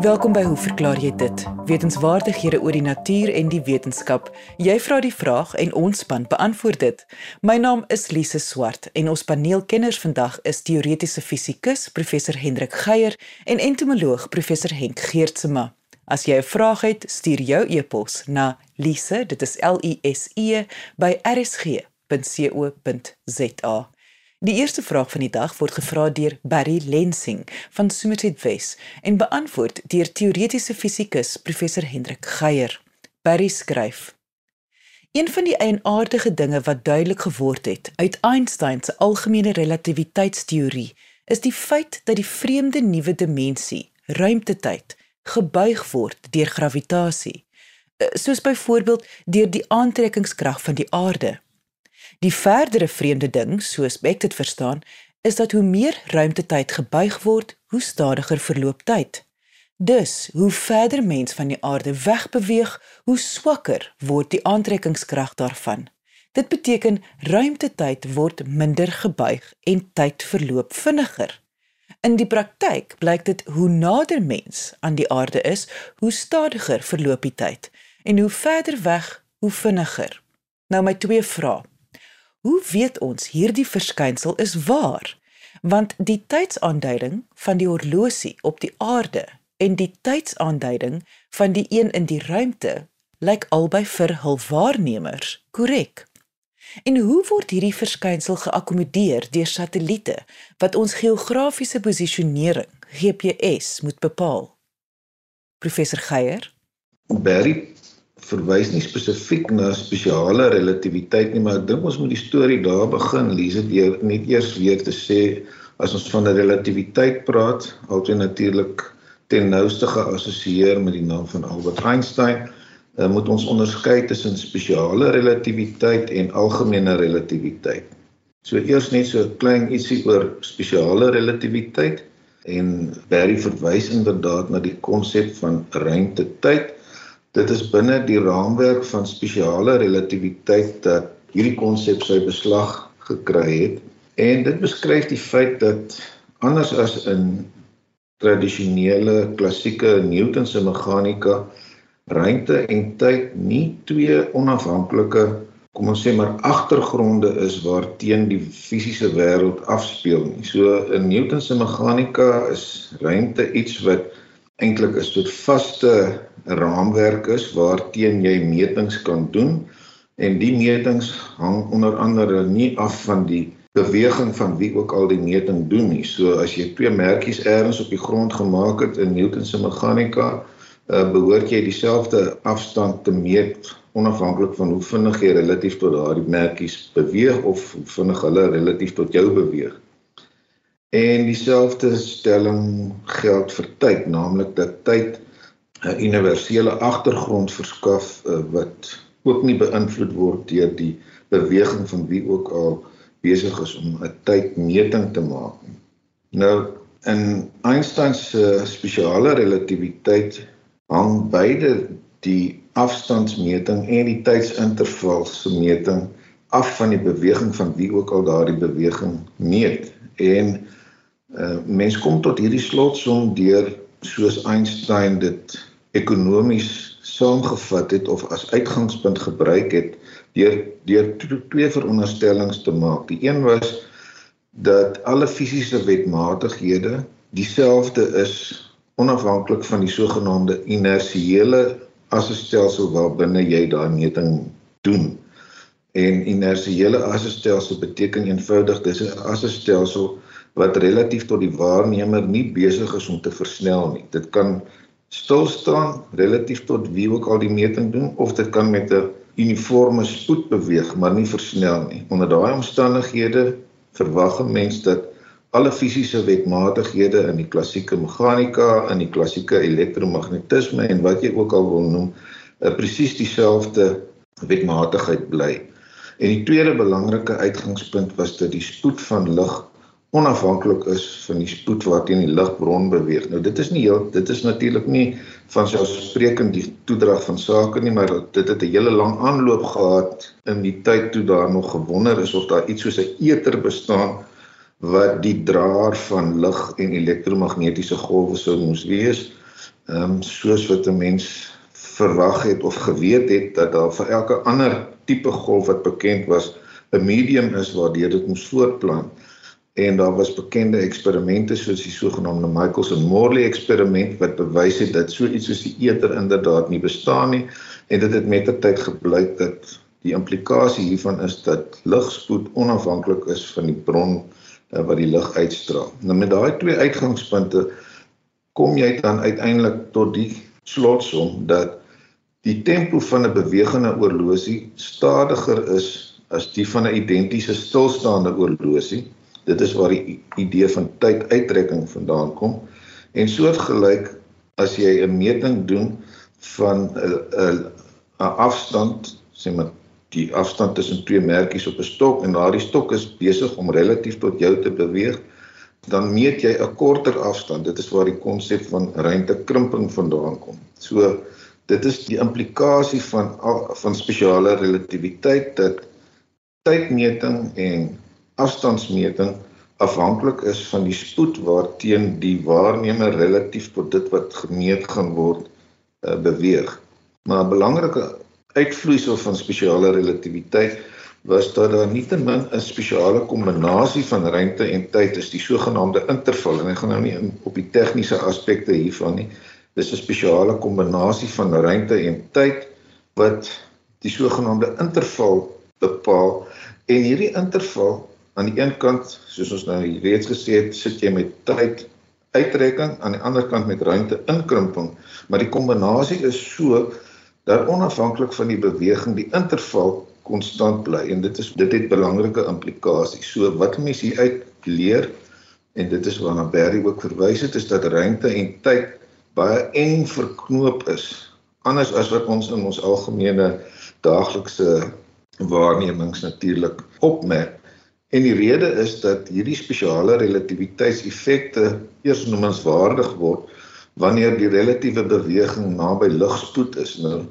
Welkom by Hoe verklaar jy dit? Wetenskapwaardighede oor die natuur en die wetenskap. Jy vra die vraag en ons span beantwoord dit. My naam is Lise Swart en ons paneelkenners vandag is teoretiese fisikus professor Hendrik Geier en entomoloog professor Henk Geertsma. As jy 'n vraag het, stuur jou e-pos na lise, dit is L I S E by rsg.co.za. Die eerste vraag van die dag word gevra deur Barry Lensing van Somerset West en beantwoord deur teoretiese fisikus professor Hendrik Geier. Barry skryf: Een van die eienaardige dinge wat duidelik geword het uit Einstein se algemene relativiteitsteorie is die feit dat die vreemde nuwe dimensie, ruimtetyd, gebuig word deur gravitasie, eh, soos byvoorbeeld deur die aantrekkingskrag van die aarde. Die verdere vreemde ding, soos ek dit verstaan, is dat hoe meer ruimtetyd gebuig word, hoe stadiger verloop tyd. Dus, hoe verder mens van die aarde wegbeweeg, hoe swakker word die aantrekkingskrag daarvan. Dit beteken ruimtetyd word minder gebuig en tyd verloop vinniger. In die praktyk blyk dit hoe nader mens aan die aarde is, hoe stadiger verloop die tyd en hoe verder weg, hoe vinniger. Nou my twee vrae. Hoe weet ons hierdie verskynsel is waar? Want die tydsaanduiding van die horlosie op die aarde en die tydsaanduiding van die een in die ruimte lyk albei vir hul waarnemers korrek. En hoe word hierdie verskynsel geakkommodeer deur satelliete wat ons geografiese posisionering GPS moet bepaal? Professor Geier Barry verwys nie spesifiek na spesiale relativiteit nie, maar ek dink ons moet die storie daar begin lees deur net eers weer te sê as ons van 'n relativiteit praat, altyd natuurlik ten nouste geassosieer met die naam van Albert Einstein, moet ons onderskei tussen spesiale relativiteit en algemene relativiteit. So eers net so 'n klein ietsie oor spesiale relativiteit en Barry verwys inderdaad na die konsep van ruimte-tyd Dit is binne die raamwerk van spesiale relativiteit dat hierdie konsep sy beslag gekry het en dit beskryf die feit dat anders as in tradisionele klassieke Newtonse meganika ruimte en tyd nie twee onafhanklike kom ons sê maar agtergronde is waarteen die fisiese wêreld afspeel nie. So in Newtonse meganika is ruimte iets wat eintlik 'n soort vaste raamwerk is waarteen jy metings kan doen en die metings hang onder andere nie af van die beweging van wie ook al die meting doen nie. So as jy twee merkies ergens op die grond gemaak het in Newton se meganika, uh, behoort jy dieselfde afstand te meet onafhanklik van hoe vinnig jy relatief tot daardie merkies beweeg of hoe vinnig hulle relatief tot jou beweeg. En dieselfde stelling geld vir tyd, naamlik dat tyd 'n universele agtergrond verskaf uh, wat ook nie beïnvloed word deur die beweging van wie ook al besig is om 'n tydmeting te maak. Nou in Einstein se spesiale relativiteit hang beide die afstandsmeting en die tydsinterval se meting af van die beweging van wie ook al daardie beweging meet en Uh, mens kom tot hierdie slotsom deur soos Einstein dit ekonomies saamgevat het of as uitgangspunt gebruik het deur deur twee veronderstellings te maak. Die een was dat alle fisiese wetmatighede dieselfde is onafhanklik van die sogenaamde inersiële assestelsel waarbinne jy daai meting doen. En inersiële assestelsel beteken eenvoudig dis 'n assestelsel wat relatief tot die waarnemer nie besig is om te versnel nie. Dit kan stil staan relatief tot wie ook al die meting doen of dit kan met 'n uniforme spoed beweeg, maar nie versnel nie. Onder daai omstandighede verwag 'n mens dat alle fisiese wetmatighede in die klassieke meganika, in die klassieke elektromagnetisme en wat jy ook al wil noem, uh, presies dieselfde wetmatigheid bly. En die tweede belangrike uitgangspunt was dat die spoed van lig onafhanklik is van die spoed waarteen die ligbron beweeg. Nou dit is nie heel dit is natuurlik nie van selfsprekend die toedrag van sake nie, maar dit het 'n hele lang aanloop gehad in die tyd toe daar nog gewonder is of daar iets soos 'n eter bestaan wat die draer van lig en elektromagnetiese golwe sou moes wees. ehm um, soos wat 'n mens verwag het of geweet het dat daar vir elke ander tipe golf wat bekend was 'n medium is waardeur dit moes voortplant en daar was bekende eksperimente soos die sogenaamde Michelson-Morley eksperiment wat bewys het dat so iets soos die eter inderdaad nie bestaan nie en dit het met tyd gebleik dat die implikasie hiervan is dat ligspoed onafhanklik is van die bron uh, wat die lig uitstraal. Nou met daai twee uitgangspunte kom jy dan uiteindelik tot die slotsom dat die tempo van 'n bewegende oorlosie stadiger is as die van 'n identiese stilstaande oorlosie. Dit is waar die idee van tyduittrekking vandaan kom. En soortgelyk as jy 'n meting doen van 'n 'n afstand, sê maar die afstand tussen twee merkies op 'n stok en daardie stok is besig om relatief tot jou te beweeg, dan meet jy 'n korter afstand. Dit is waar die konsep van ruimtekrimping vandaan kom. So dit is die implikasie van van spesiale relativiteit dat tydmeting en afstandsmeting afhanklik is van die spoed waarteen die waarnemer relatief tot dit wat gemeet gaan word uh, beweeg. Maar 'n belangrike uitvloeisel van spesiale relativiteit was dat daar nietemin 'n spesiale kombinasie van ruimte en tyd is, die sogenaamde interval. En ek gaan nou nie in op die tegniese aspekte hiervan nie. Dis 'n spesiale kombinasie van ruimte en tyd wat die sogenaamde interval bepaal. En hierdie interval aan die een kant, soos ons nou reeds gesê het, sit jy met tyd uittrekking, aan die ander kant met ruimte inkrimping, maar die kombinasie is so dat onafhanklik van die beweging die interval konstant bly en dit is dit het belangrike implikasies. So wat mense hier uit leer en dit is waarna Barry ook verwys het is dat ruimte en tyd baie eng verknoop is anders as wat ons in ons algemene daaglikse waarnemings natuurlik opmerk. En die rede is dat hierdie spesiale relativiteitseffekte eers noemenswaardig word wanneer die relatiewe beweging naby ligspoed is. Nou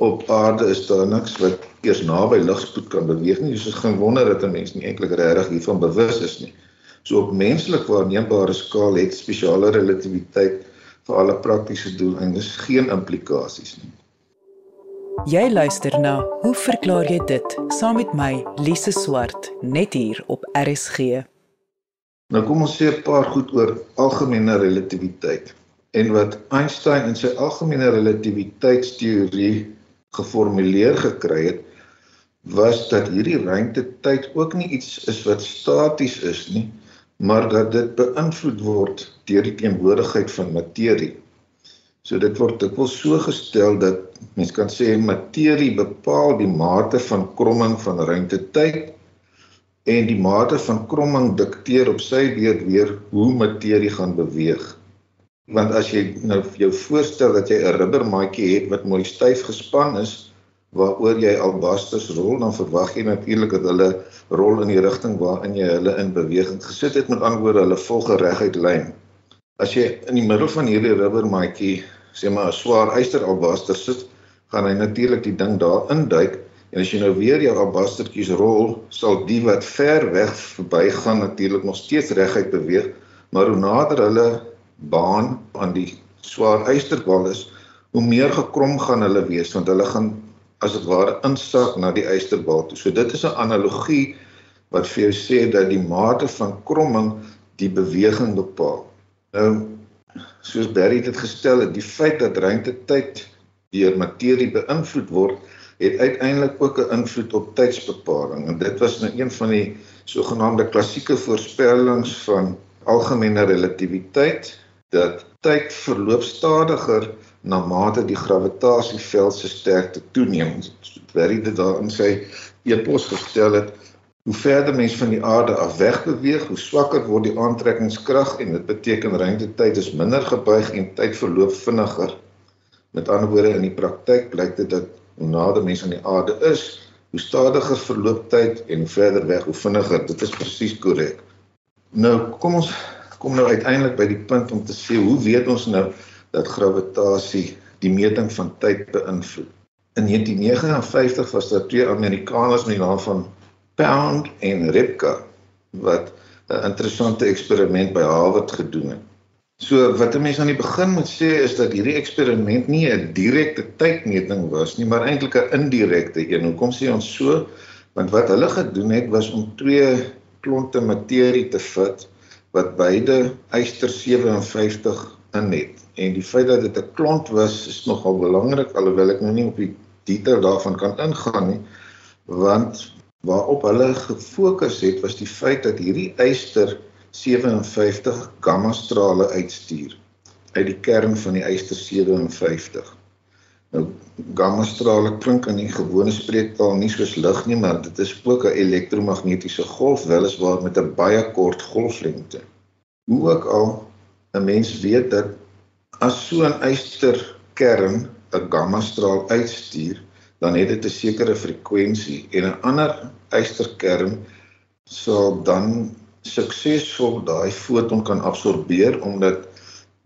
op aarde is daar niks wat eers naby ligspoed kan beweeg nie. Is geen wonder dat 'n mens nie eintlik regtig hiervan bewus is nie. So op menslik waarneembare skaal het spesiale relativiteit vir alle praktiese doeleindes geen implikasies nie. Jy luister na Hoe verklaar jy dit? Saam met my Lise Swart net hier op RSG. Nou kom ons sê 'n paar goed oor algemene relativiteit en wat Einstein in sy algemene relativiteitsteorie geformuleer gekry het was dat hierdie ruimtetyd ook nie iets is wat staties is nie, maar dat dit beïnvloed word deur die teenwoordigheid van materie. So dit word dikwels so gestel dat mens kan sê materie bepaal die mate van kromming van ruimtetyd en die mate van kromming dikteer op sy beurt weer hoe materie gaan beweeg. Want as jy nou vir jou voorstel dat jy 'n rubbermaatjie het wat mooi styf gespan is waaroor jy albasters rol dan verwag jy natuurlik dat hulle rol in die rigting waarin jy hulle in beweging gesit het. Met ander woorde hulle volg 'n reguit lyn as jy in die middel van hierdie rubbermaatjie sê maar 'n swaar yster albaster sit gaan hy natuurlik die ding daar induik en as jy nou weer jou albastertjies rol sal die wat ver weg verbygaan natuurlik nog steeds reguit beweeg maar hoe nader hulle baan aan die swaar ysterbal is, hoe meer gekrom gaan hulle wees want hulle gaan as dit ware insak na die ysterbal toe. So dit is 'n analogie wat vir jou sê dat die mate van kromming die beweging bepaal. Nou soos Barry dit gestel het, die feit dat ruimtetyd deur materie beïnvloed word, het uiteindelik ook 'n invloed op tydsbepaling en dit was nou een van die sogenaamde klassieke voorspellings van algemene relativiteit dat tyd verloop stadiger na mate die gravitasieveld se sterkte toeneem. Wat dit daar in sy epos gestel het, hoe verder mens van die aarde af weg beweeg, hoe swakker word die aantrekkingskrag en dit beteken ruimtetyd is minder gebuig en tyd verloop vinniger. Met ander woorde in die praktyk blyk dit dat hoe nader mens aan die aarde is, hoe stadiger verloop tyd en hoe verder weg hoe vinniger. Dit is presies korrek. Nou, kom ons kom nou uiteindelik by die punt om te sê hoe weet ons nou dat gravitasie die meting van tyd beïnvloed? In 1959 was daar twee Amerikaners met die naam van Pound en Ripka wat 'n interessante eksperiment by Harvard gedoen het. So wat 'n mens aan die begin moet sê is dat hierdie eksperiment nie 'n direkte tydmeting was nie, maar eintlik 'n indirekte een. Hoekom sê ons so? Want wat hulle gedoen het was om twee klonte materie te vat wat beide yster 57 in het. En die feit dat dit 'n klont was is nogal belangrik alhoewel ek nou nie op die detail daarvan kan ingaan nie, want waarop hulle gefokus het was die feit dat hierdie yster 57 gamma strale uitstuur uit die kern van die yster 57. Nou gamma strale klink in die gewone spreektaal nie soos lig nie, maar dit is ook 'n elektromagnetiese golf weliswaar met 'n baie kort golflengte. Hoe ook al 'n mens weet dat as so 'n yster kern 'n gamma straal uitstuur, dan het dit 'n sekere frekwensie en 'n ander ysterkern sal dan suksesvol daai foton kan absorbeer omdat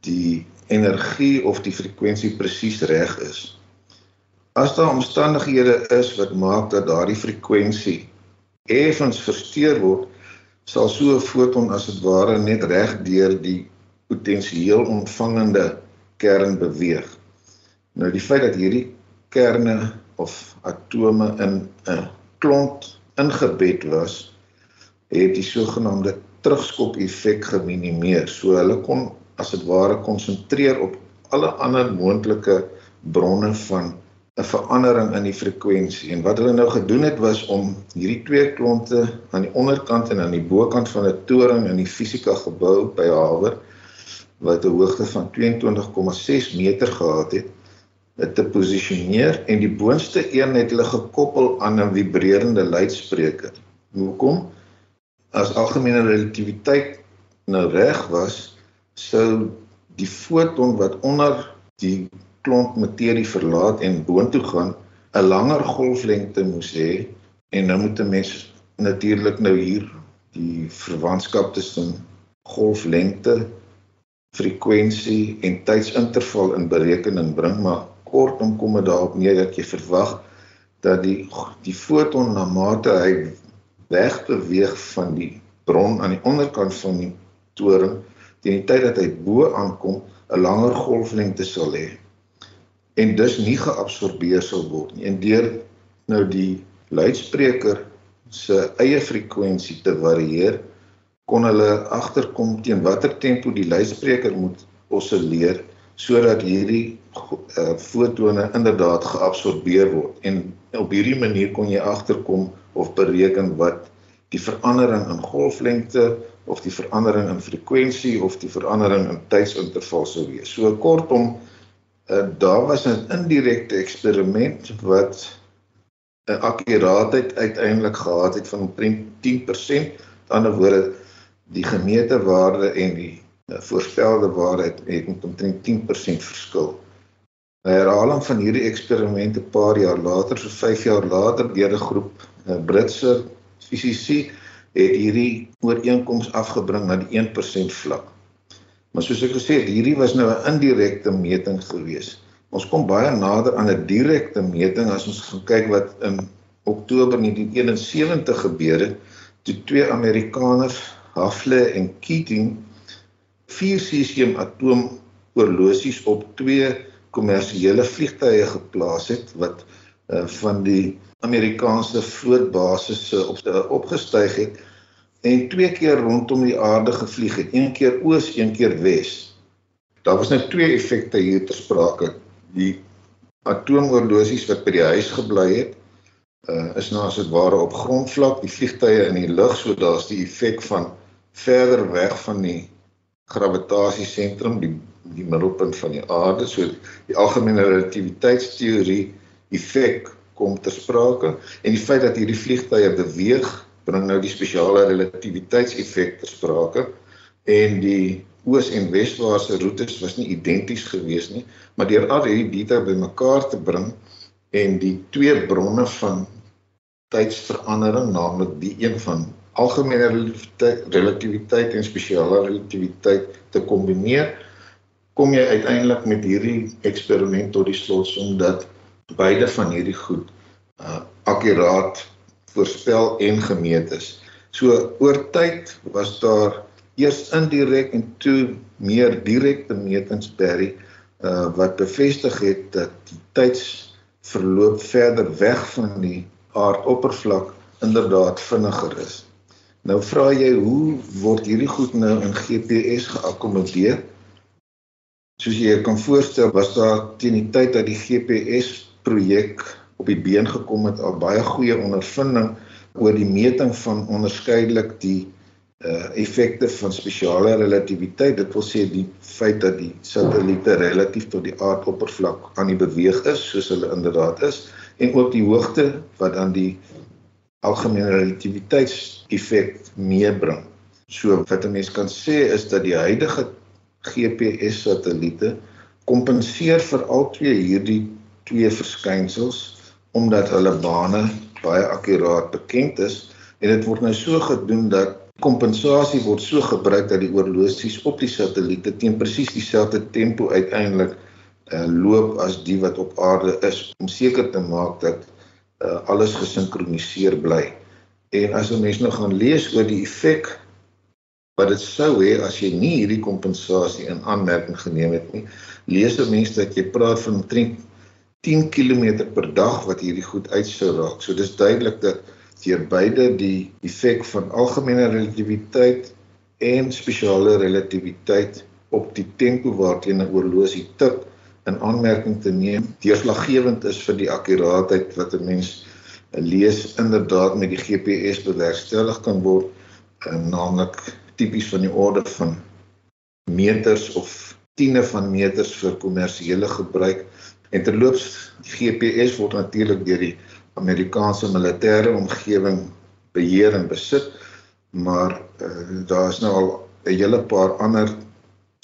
die energie of die frekwensie presies reg is. As daar omstandighede is wat maak dat daardie frekwensie effens versteur word, sal so 'n foton as dit ware net reg deur die potensieel ontvangende kern beweeg. Nou die feit dat hierdie kerne of atome in 'n klont ingebed was, het die sogenaamde terugskop effek geminimeer. So hulle kon as dit ware konsentreer op alle ander moontlike bronne van 'n verandering in die frekwensie. En wat hulle nou gedoen het was om hierdie twee klonte aan die onderkant en aan die bokant van 'n toring in die fisika gebou by Haver wat 'n hoogte van 22,6 meter gehad het, te posisioneer en die boonste een het hulle gekoppel aan 'n vibrerende luidspreker. Hoekom? as algemene relativiteit nou reg was, sou die foton wat onder die klont materie verlaat en boontoe gaan 'n langer golflengte moes hê en nou moet 'n mens natuurlik nou hier die verwantskap tussen golflengte, frekwensie en tydsinterval in berekening bring, maar kortom kom dit daarop neer dat jy verwag dat die die foton na mate hy wegbeweeg van die bron aan die onderkant van die toring teen die tyd dat hy bo aankom 'n langer golflengte sal hê en dus nie geabsorbeer sal word nie. En deur nou die luidspreker se eie frekwensie te varieer kon hulle agterkom teen watter tempo die luidspreker moet osilleer sodat hierdie uh, fotone inderdaad geabsorbeer word en op hierdie manier kon jy agterkom of bereken wat die verandering in golflengte of die verandering in frekwensie of die verandering in tydsinterval sou wees. So kortom, uh, daar was 'n indirekte eksperiment wat 'n akkuraatheid uiteindelik gehad het van omtrent 10%. Aan die ander woorde, die gemeete waarde en die voorspelde waarheid het met omtrent 10% verskil. 'n Herhaling van hierdie eksperiment 'n paar jaar later, so 5 jaar later, deur 'n groep uh, Britse fisici het hierdie ooreenkoms afgebring na die 1% vlak. Maar soos ek gesê het, hierdie was nou 'n indirekte meting gewees. Ons kom baie nader aan 'n direkte meting as ons gaan kyk wat in Oktober 1971 gebeur het toe twee Amerikaners, Hafle en Keating, vier cesium atoom oorlosies op twee kommersiële vliegtye geplaas het wat uh, van die Amerikaanse vlootbasisse op opgestyg het en twee keer rondom die aarde gevlieg het, een keer oos, een keer wes. Daar was nou twee effekte hier te sprake. Die atoomoorlosies wat by die huis gebly het, uh, is nou as dit ware op grondvlak, die vliegtye in die lug, so daar's die effek van verder weg van die gravitasiesentrum, die die middelpunt van die aarde, so die algemene relativiteitsteorie effek kom ter sprake. En die feit dat hierdie vliegtye beweeg bring nou die spesiale relativiteitseffek ter sprake. En die oos en weswaartse roetes was nie identies gewees nie maar deur al hierdie data bymekaar te bring en die twee bronne van tydsverandering naamlik die een van algemene relativiteit, relativiteit en spesiale relativiteit te kombineer kom jy uiteindelik met hierdie eksperiment tot die slotsom dat beide van hierdie goed uh akkuraat voorspel en gemeet is. So oor tyd was daar eers indirek en toe meer direkte metings Berry uh wat bevestig het dat die tydsverloop verder weg van die aardoppervlak inderdaad vinniger is. Nou vra jy hoe word hierdie goed nou in GPS geakkommodeer? Soos jy kan voorstel, was daar teen die tyd dat die GPS projek op die been gekom het al baie goeie ondervinding oor die meting van onderskeidelik die uh effekte van spesiale relativiteit dit wil sê die feit dat die satelliete relatief tot die aardoppervlak aan die beweeg is soos hulle inderdaad is en ook die hoogte wat dan die algemene relativiteitseffek meebring. So wat 'n mens kan sê is dat die huidige GPS satelliete kompenseer vir al twee hierdie twee verskynsels omdat hulle bane baie akkuraat bekend is en dit word nou so gedoen dat kompensasie word so gebruik dat die oorlosies op die satelliete teen presies dieselfde tempo uiteindelik uh, loop as die wat op aarde is om seker te maak dat uh, alles gesinkroniseer bly. En as 'n mens nou gaan lees oor die effek wat dit sou hê as jy nie hierdie kompensasie in aanmerking geneem het nie, lees 'n mens dat jy praat van omtrent 10 km per dag wat hierdie goed uit sou raak. So dis duidelik dat deur beide die effek van algemene relativiteit en spesiale relativiteit op die tempo waarteen 'n oorlosie tik in aanmerking te neem deurslaggewend is vir die akkuraatheid wat 'n mens lees inderdaad met die GPS bewerkstellig kan word naamlik tipies van die orde van meters of tiene van meters vir kommersiële gebruik. En terloops GPS word natuurlik deur die Amerikaanse militêre omgewing beheer en besit, maar uh, daar is nou al 'n hele paar ander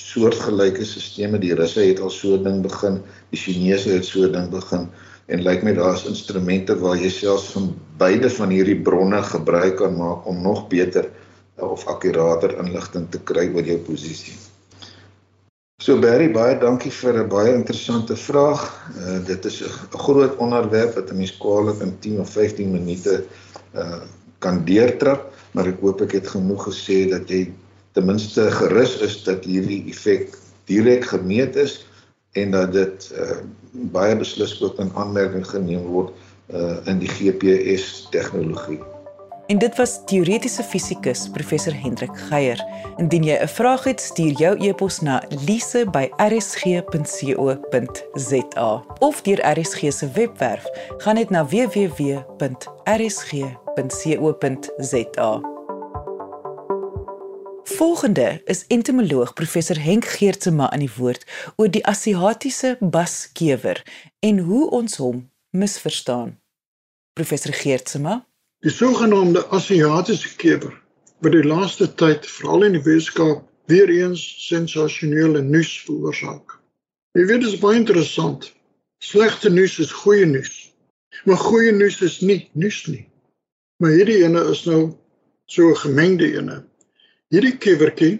soortgelyke stelsels. Die Russe het al so 'n ding begin, die Chinese het so 'n ding begin en lyk my daar's instrumente waar jy selfs van beide van hierdie bronne gebruik kan maak om nog beter of akkurater inligting te kry oor jou posisie. So Barry, baie dankie vir 'n baie interessante vraag. Uh dit is 'n groot onderwerp wat 'n mens kwaliek in 10 of 15 minute uh kan deurtrap, maar ek hoop ek het genoeg gesê dat jy ten minste gerus is dat hierdie effek direk gemeet is en dat dit uh baie beslis ook in aanmerking geneem word uh in die GPS tegnologie. En dit was teoretiese fisikus professor Hendrik Geier. Indien jy 'n vraag het, stuur jou e-pos na lise@rsg.co.za of deur RSG se webwerf, gaan net na www.rsg.co.za. Volgende is entomoloog professor Henk Geertsma aan die woord oor die Asiatiese baskewer en hoe ons hom misverstaan. Professor Geertsma Die sogenaamde Asiatiese kewer wat die laaste tyd veral in die Weskaap weer eens sensasionele nuus veroorsaak. Jy weet dit is baie interessant. Slegte nuus is goeie nuus. Maar goeie nuus is nie nuus nie. Maar hierdie ene is nou so 'n gemengde ene. Hierdie kewertjie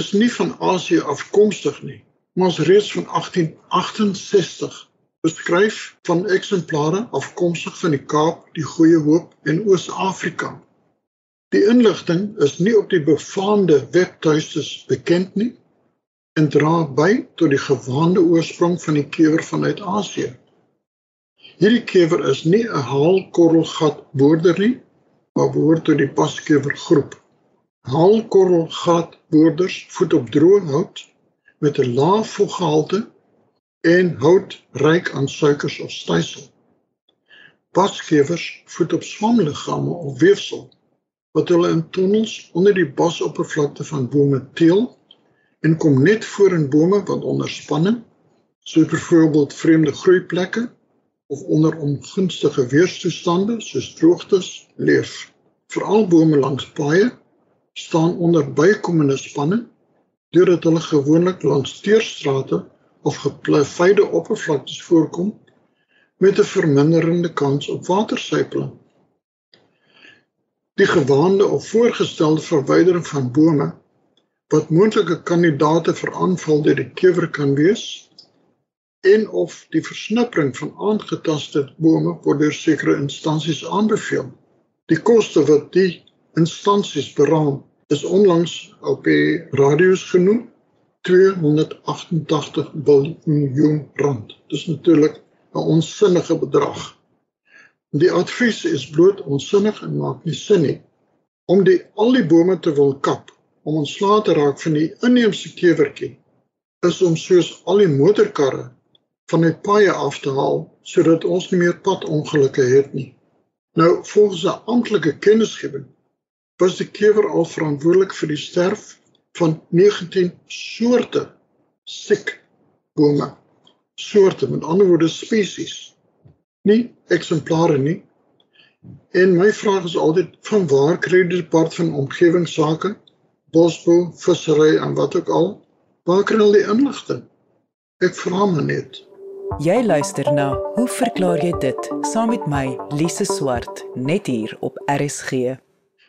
is nie van Asië afkomstig nie, maar is reeds van 1868 beskryf van eksemplare afkomstig van die Kaap, die Goeie Hoop en Oos-Afrika. Die inligting is nie op die befaamde webtuistes bekend nie en dra by tot die gewaande oorsprong van die kewer vanuit Asië. Hierdie kewer is nie 'n haalkorrelgat boorder nie, maar behoort tot die paskewer groep. Haalkorrelgat boorders voed op droë hout met 'n lae voeggehalte en hout ryk aan suikers of stysel. Basgewers voed op swamliggame of weefsel wat hulle in tonnels onder die basoppervlakte van bome teel en kom net voor in bome wat onder spanning, soos byvoorbeeld vreemde groeiplekke of onder ongunstige weerstoestande soos droogtes leef. Veral bome langs paaie staan onder bykomende spanning deurdat hulle gewoonlik langs teerstrate of gepleifde oppervlaktes voorkom met 'n verminderende kans op watersypeling. Die gewaande of voorgestelde verwydering van bome wat moontlike kandidaate vir aanval deur die kewer kan wees en of die versnippering van aangetaste bome word deur sekere instansies aanbeveel. Die koste wat die instansies beraam is onlangs op die radio's genoem 288 biljoen rand. Dis natuurlik 'n onsinnige bedrag. Die advies is bloot onsinnig en maak nie sin nie. Om die al die bome te wil kap om ontslae te raak van die inheemse kewertjie is om soos al die motorkarre van die paaie af te haal sodat ons nie meer padongelukke het nie. Nou volgens 'n amptelike kennisgewing was die kewer al verantwoordelik vir die sterf van 19 soorte siek bome. Soorte, met ander woorde spesies. Nie eksemplare nie. En my vraag is altyd van waar kry die departement van omgewingsake bosbou, vissery en wat ook al, waar kry hulle die inligting? Ek vra my net. Jy luister na Hoe verklaar jy dit? Saam met my, Lise Swart, net hier op RSG.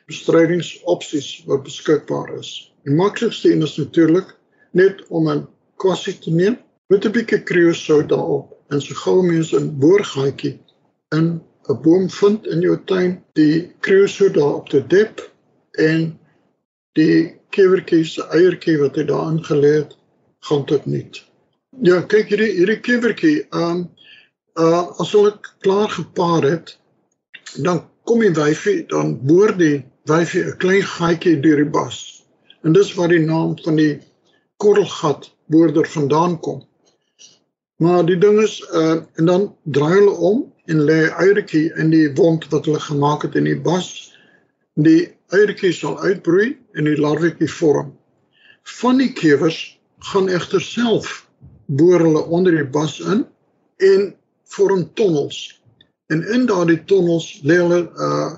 Bestrydingsopsies wat beskikbaar is. Die maklikste een is natuurlik net om 'n kwassie te neem met 'n bietjie kreosout daarop en so gou mense 'n boorgaatjie in 'n boom vind in jou tuin, die kreosout daarop te dip en die kewertjie se eiertjie wat hy daarin gelê het, gaan tot niet. Ja, kyk hierdie hierdie kewertjie, ehm um, uh as ek klaar gepaar het, dan kom die wyfie, dan boor die wyfie 'n klein gaatjie deur die bas. En dis waar die naam van die korrelgat boorder vandaan kom. Maar die ding is uh en dan draai hulle om en lê eiertjie in die wond wat hulle gemaak het in die bas. Die eiertjies sal uitbroei en die larwetjie vorm. Van die kewers gaan egter self boor hulle onder die bas in en vorm tonnels. En in daardie tonnels lê hulle uh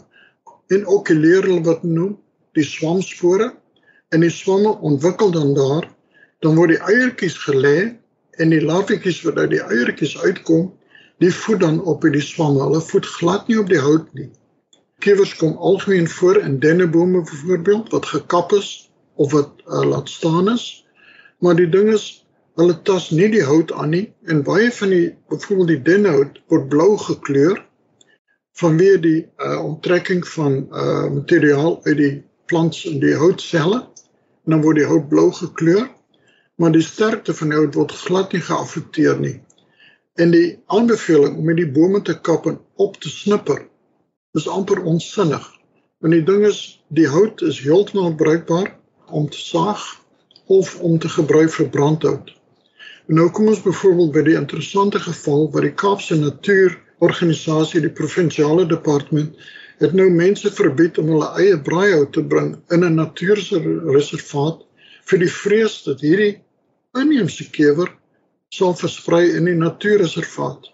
en okuleer hulle wat noem die swamspore en die swamme ontwikkel dan daar dan word die eiertjies gelê en die larwetjies wat uit die eiertjies uitkom, die voed dan op by die swamme. Hulle voed glad nie op die hout nie. Kiewers kom algemeen voor in dennebome byvoorbeeld wat gekap is of wat uh, laat staan is. Maar die ding is hulle tas nie die hout aan nie en baie van die byvoorbeeld die dennehout word blou gekleur vanweë die uh, onttrekking van uh, materiaal uit die plant se die houtselle. En dan word die hout blou gekleur, maar die sterkte van die hout word glad nie geaffekteer nie. En die aanbeveling om met die bome te kap en op te snipper is amper onsinnig. Want die ding is die hout is heeltemal bruikbaar om te saag of om te gebruik vir brandhout. En nou kom ons byvoorbeeld by die interessante geval waar die Kaapse Natuurorganisasie die provinsiale departement het nou mense verbied om hulle eie braaihout te bring in 'n natuurreservaat vir die vrees dat hierdie inheemse kewer sal versprei in die natuurreservaat.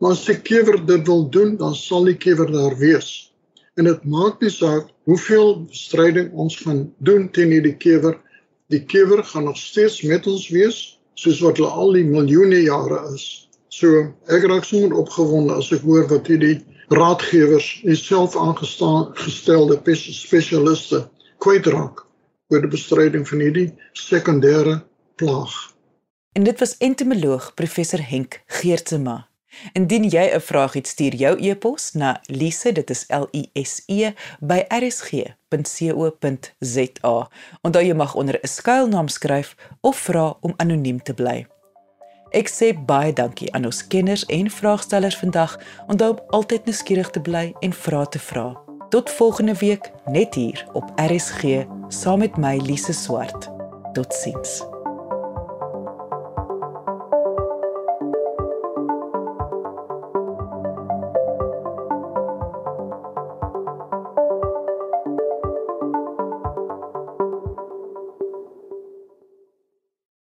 Maar as die kewer dit wil doen, dan sal die kewer daar wees. En dit maak nie saak hoeveel stryding ons gaan doen teen hierdie kewer. Die kewer gaan nog steeds met ons wees soos wat hulle al die miljoene jare is. So ek raak sommer opgewonde as ek hoor wat hierdie raadgewers en self aangestelde spesialiste kwytraak oor die bestryding van hierdie sekondêre plaag. En dit was entomoloog professor Henk Geertsma. Indien jy 'n vraag het, stuur jou e-pos na lise, dit is L I S E by rsg.co.za. Onthou jy mag onder 'n skuilnaam skryf of vra om anoniem te bly. Ek sê baie dankie aan ons kenners en vraagstellers vandag. Onthou om altyd nuuskierig te bly en vra te vra. Tot volgende week net hier op RSG saam met my Lise Swart. Totsiens.